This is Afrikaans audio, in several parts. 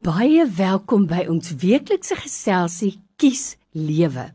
Baie welkom by ons weeklikse geselsie Kies Lewe.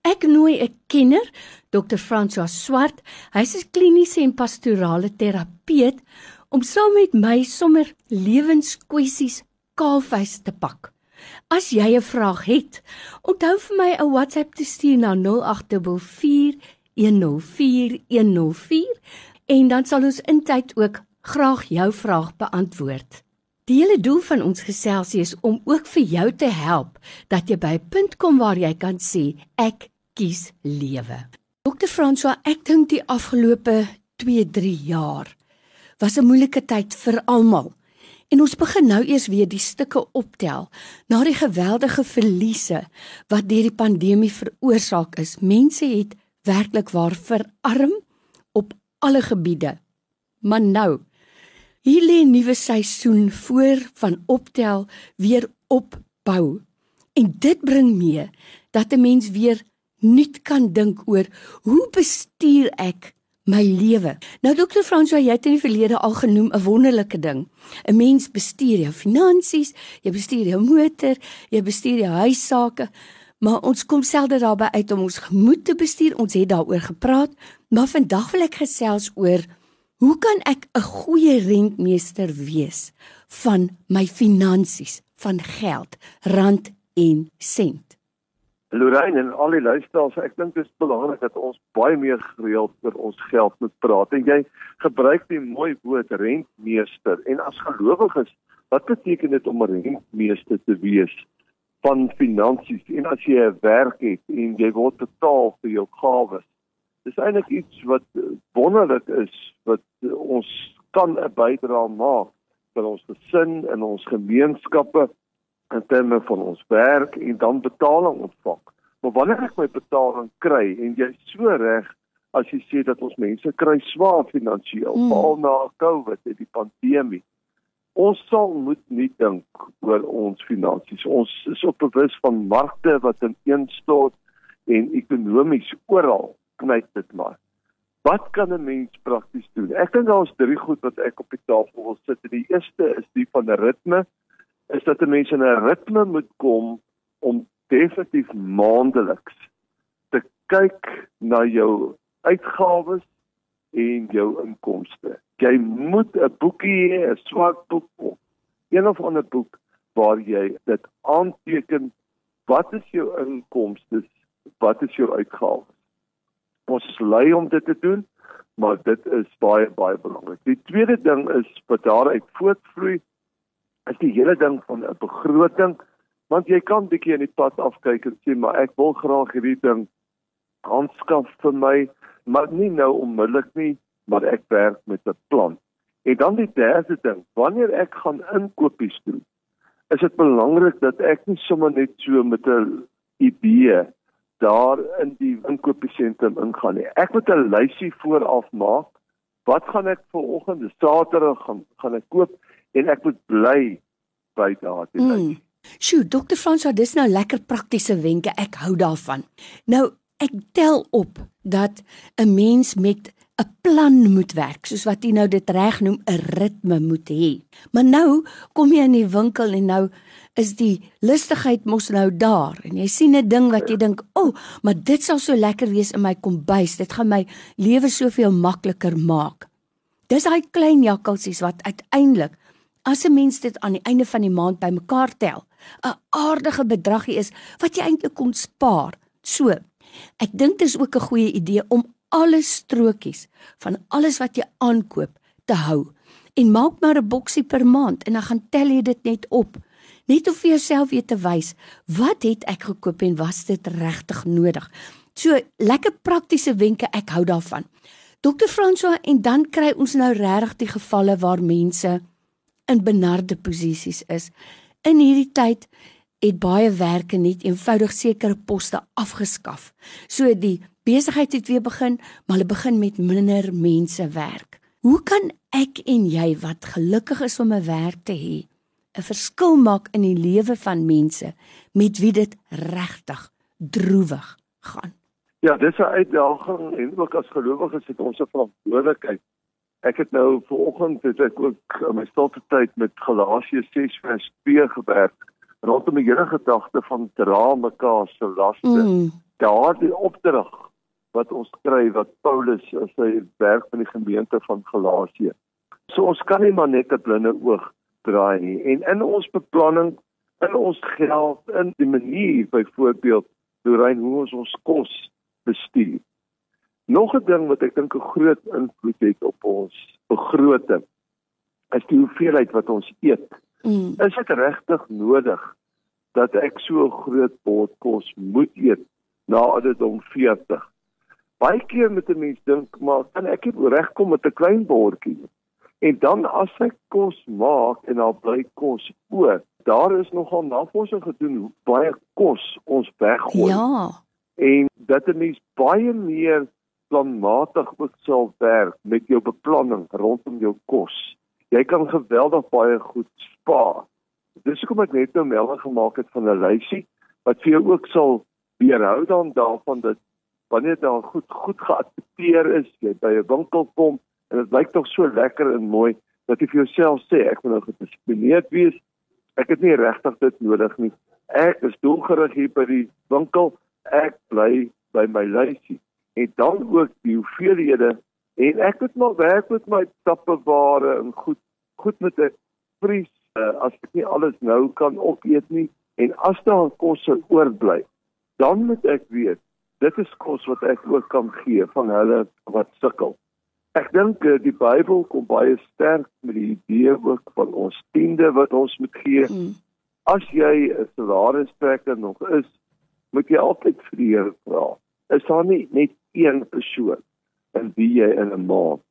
Ek nooi 'n kenner, Dr. François Swart. Hy's 'n kliniese en pastorale terapeut om saam met my sommer lewenskwessies kaalvuis te pak. As jy 'n vraag het, onthou vir my 'n WhatsApp te stuur na 0824104104 en dan sal ons intyd ook graag jou vraag beantwoord. Die hele doel van ons geselsie is om ook vir jou te help dat jy by 'n punt kom waar jy kan sê ek kies lewe. Dr. François, ek dink die afgelope 2-3 jaar was 'n moeilike tyd vir almal. En ons begin nou eers weer die stukke optel na die geweldige verliese wat deur die pandemie veroorsaak is. Mense het werklik waar verarm op alle gebiede. Maar nou nuwe seisoen voor van optel weer opbou. En dit bring mee dat 'n mens weer nuut kan dink oor hoe bestuur ek my lewe. Nou dokter François, jy het in die verlede al genoem 'n wonderlike ding. 'n Mens bestuur jou finansies, jy bestuur jou motor, jy bestuur jou huisake, maar ons kom selde daarby uit om ons gemoed te bestuur. Ons het daaroor gepraat, maar vandag wil ek gesels oor Hoe kan ek 'n goeie rentmeester wees van my finansies, van geld, rand en sent? Lorraine en al die luisteraars, ek dink dit is belangrik dat ons baie meer gereeld oor ons geld moet praat. En jy gebruik die mooi woord rentmeester en as gelowiges, wat beteken dit om 'n rentmeester te wees van finansies? En as jy 'n werk het en jy word betaal vir jou gawes, dis eintlik iets wat eh, wonderlik is wat eh, ons kan 'n bydrae maak vir ons gesin en ons gemeenskappe in terme van ons werk en dan betaling ontvang. Maar wanneer ek my betaling kry en jy so reg as jy sê dat ons mense kry swaar finansiëel mm. veral na COVID en die pandemie. Ons sal moet nie dink oor ons finansies. Ons is op bewus van markte wat ineenstort en ekonomies oral knyp dit maar. Wat kan 'n mens prakties doen? Ek dink daar is drie goed wat ek op die tafel wil sit. Die eerste is die van 'n ritme. Is dat 'n mens in 'n ritme moet kom om definitief maandeliks te kyk na jou uitgawes en jou inkomste. Jy moet 'n boekie hê, 'n swart boek of een of ander boek waar jy dit aanteken wat is jou inkomste, wat is jou uitgawes ons is lui om dit te doen, maar dit is baie baie belangrik. Die tweede ding is wat daaruit voortvloei is die hele ding van 'n begroting, want jy kan bietjie in die pad afkyk en sê maar ek wil graag hierdie ding aanskaf vir my, maar nie nou onmiddellik nie, maar ek werk met 'n plan. En dan die derde ding, wanneer ek gaan inkopies doen, is dit belangrik dat ek nie sommer net so met 'n idee daar in die inkopiesentrum ingaan nie. Ek moet 'n lysie vooraf maak. Wat gaan ek vir oggend, Saterdag gaan gaan ek koop en ek moet bly by daardie mm. lysie. Sjoe, dokter Franswa, dis nou lekker praktiese wenke. Ek hou daarvan. Nou, ek tel op dat 'n mens met 'n plan moet werk, soos wat jy nou dit reg noem, 'n ritme moet hê. Maar nou kom jy in die winkel en nou is die lustigheid mos nou daar en jy sien 'n ding wat jy dink, "O, oh, maar dit sal so lekker wees in my kombuis. Dit gaan my lewe soveel makliker maak." Dis daai klein jakkalsies wat uiteindelik as 'n mens dit aan die einde van die maand bymekaar tel, 'n aardige bedragie is wat jy eintlik kon spaar. So, ek dink dis ook 'n goeie idee om alle strokies van alles wat jy aankoop te hou en maak maar 'n boksie per maand en dan gaan tel jy dit net op net om vir jouself weer te wys wat het ek gekoop en was dit regtig nodig. So lekker praktiese wenke, ek hou daarvan. Dokter François en dan kry ons nou regtig die gevalle waar mense in benarde posisies is. In hierdie tyd het baie werke net eenvoudig sekere poste afgeskaf. So die besigheid het weer begin, maar hulle begin met minder mense werk. Hoe kan ek en jy wat gelukkig is om 'n werk te hê, 'n verskil maak in die lewe van mense met wie dit regtig droewig gaan. Ja, dis 'n uitdaging en ook as gelowiges het ons 'n verantwoordelikheid Ek het nou vanoggend het ek ook in my stilte tyd met Galasiërs 6 vers 2 gewerk rondom die hele gedagte van dra mekaar se laste. Mm. Daardie opdrag wat ons kry wat Paulus as hy werk in die gemeente van Galasië. So ons kan nie maar net 'n blinde oog draai nie. En in ons beplanning, in ons geld, in die manier byvoorbeeld hoe rein hoe ons ons kos bestuur. Nog 'n ding wat ek dink 'n groot invloed het op ons begroting is die hoeveelheid wat ons eet. Mm. Is dit regtig nodig dat ek so 'n groot bord kos moet eet na ouderdom 40? Baie keer moet 'n mens dink, maar kan ek nie regkom met 'n klein bordjie nie? En dan as ek kos maak en daar bly kos oor, daar is nogal navorsing gedoen hoe baie kos ons weggooi. Ja. En dat 'n mens baie meer planmatig ook sal werk met jou beplanning rondom jou kos. Jy kan geweldig baie goed spaar. Dis hoekom ek net nou melding gemaak het van 'n lysie wat vir jou ook sal weerhou dan daarvan dat wanneer daar goed goed geadverteer is, jy by 'n winkel kom en dit lyk tog so lekker en mooi dat jy vir jouself sê ek wil nou gedissiplineerd wees. Ek het nie regtig dit nodig nie. Ek is doelgerig hier by die winkel. Ek bly by my lysie en dan ook die hoeveelhede en ek moet maar werk met my tappeware en goed goed met 'n vries uh, as ek nie alles nou kan opeet nie en as daar kos oorbly dan moet ek weet dit is kos wat ek ook kan gee van hulle wat sukkel. Ek dink uh, die Bybel kom baie sterk met die idee ook van ons tiende wat ons moet gee. Mm. as jy 'n salarisstrekker nog is moet jy altyd vir die Here vra. Is daar nie net een persoon in wie jy in 'n maand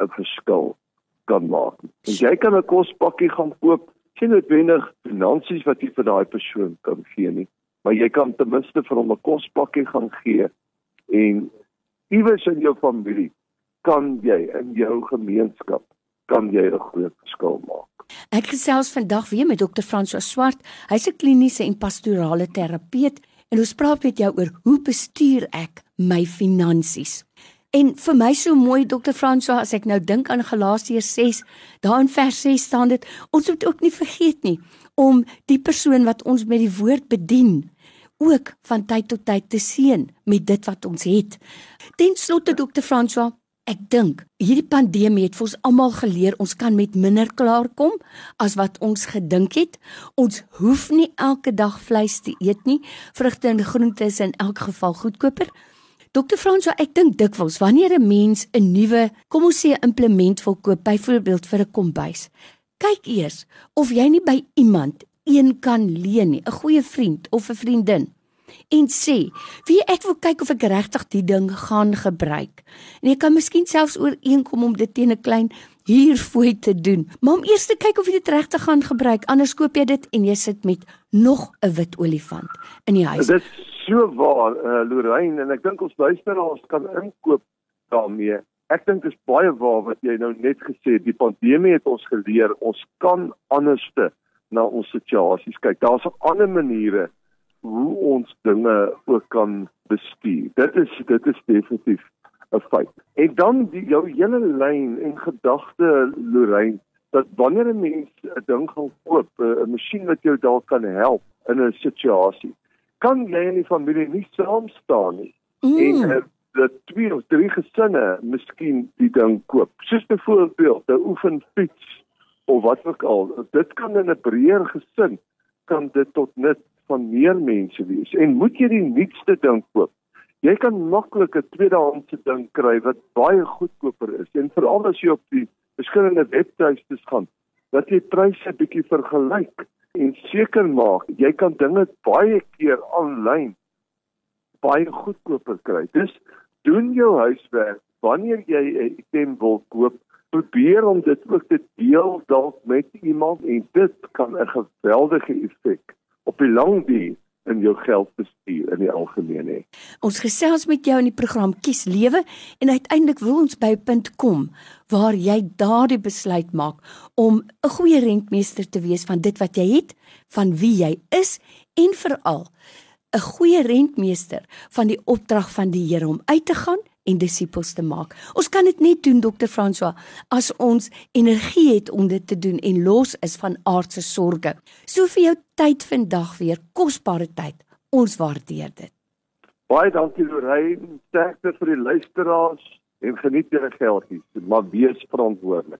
'n verskil kan maak. En jy kan 'n kospakkie gaan koop, sien noodwendig finansies wat jy vir daai persoon kan gee nie, maar jy kan ten minste vir hom 'n kospakkie gaan gee en iewers in jou familie kan jy in jou gemeenskap kan jy 'n groot verskil maak. Ek gesels vandag weer met dokter François Swart. Hy's 'n kliniese en pastorale terapeut En ons praat met jou oor hoe bestuur ek my finansies. En vir my so mooi Dr. Francois as ek nou dink aan Galasiërs 6, daar in vers 6 staan dit, ons moet ook nie vergeet nie om die persoon wat ons met die woord bedien ook van tyd tot tyd te seën met dit wat ons het. Ten slotte Dr. Francois, Ek dink hierdie pandemie het vir ons almal geleer ons kan met minder klaarkom as wat ons gedink het. Ons hoef nie elke dag vleis te eet nie. Vrugte en groente is in elk geval goedkoper. Dokter Franso, ek dink dikwels wanneer 'n mens 'n nuwe, kom ons sê, implement wil koop, byvoorbeeld vir 'n kombuis, kyk eers of jy nie by iemand een kan leen nie, 'n goeie vriend of 'n vriendin en sê, "Wie ek wil kyk of ek regtig die ding gaan gebruik." En jy kan miskien selfs ooreenkom om dit teen 'n klein huurfooi te doen, maar om eers te kyk of jy dit regtig gaan gebruik, anders koop jy dit en jy sit met nog 'n wit olifant in die huis. Dit is so waar, uh, Lorraine, en ek dink ons luisteraars kan inkoop daarmee. Ek dink dit is baie waar wat jy nou net gesê het. Die pandemie het ons geleer ons kan anderste na ons situasies kyk. Daar's ander maniere hoe ons dinge ook kan bestuur. Dit is dit is definitief 'n feit. En dan die jou hele lyn en gedagte Lorraine dat wanneer 'n mens 'n ding gaan koop, 'n masjien wat jou dalk kan help in 'n situasie, kan jy in die familie nie saam staan nie. Mm. En uh, dat twee of drie gesinne miskien die ding koop. Soos byvoorbeeld 'n oefenfiets of wat ook al. Dit kan in 'n breër gesin kan dit tot nut van meer mense wees en moet jy die nuutste ding koop. Jy kan maklik 'n tweedehandse ding kry wat baie goedkoper is en veral as jy op die verskillende webtuistes gaan dat jy pryse bietjie vergelyk en seker maak jy kan dinge baie keer aanlyn baie goedkoper kry. Dis doen jou huiswerk wanneer jy 'n item wil koop probeer om dit ook te deel dalk met iemand en dit kan 'n geweldige effek op die lang duur in jou geldbestuur in die algemeen hê. Ons gesels met jou in die program Kies Lewe en uiteindelik wil ons by 'n punt kom waar jy daardie besluit maak om 'n goeie rentmeester te wees van dit wat jy het, van wie jy is en veral 'n goeie rentmeester van die opdrag van die Here om uit te gaan en disippels te maak. Ons kan dit net doen Dr. François as ons energie het om dit te doen en los is van aardse sorges. So vir jou tyd vandag weer, kosbare tyd. Ons waardeer dit. Baie dankie Lorraine, sterkte vir die luisteraars en geniet julle geldjies, maar wees verantwoordelik.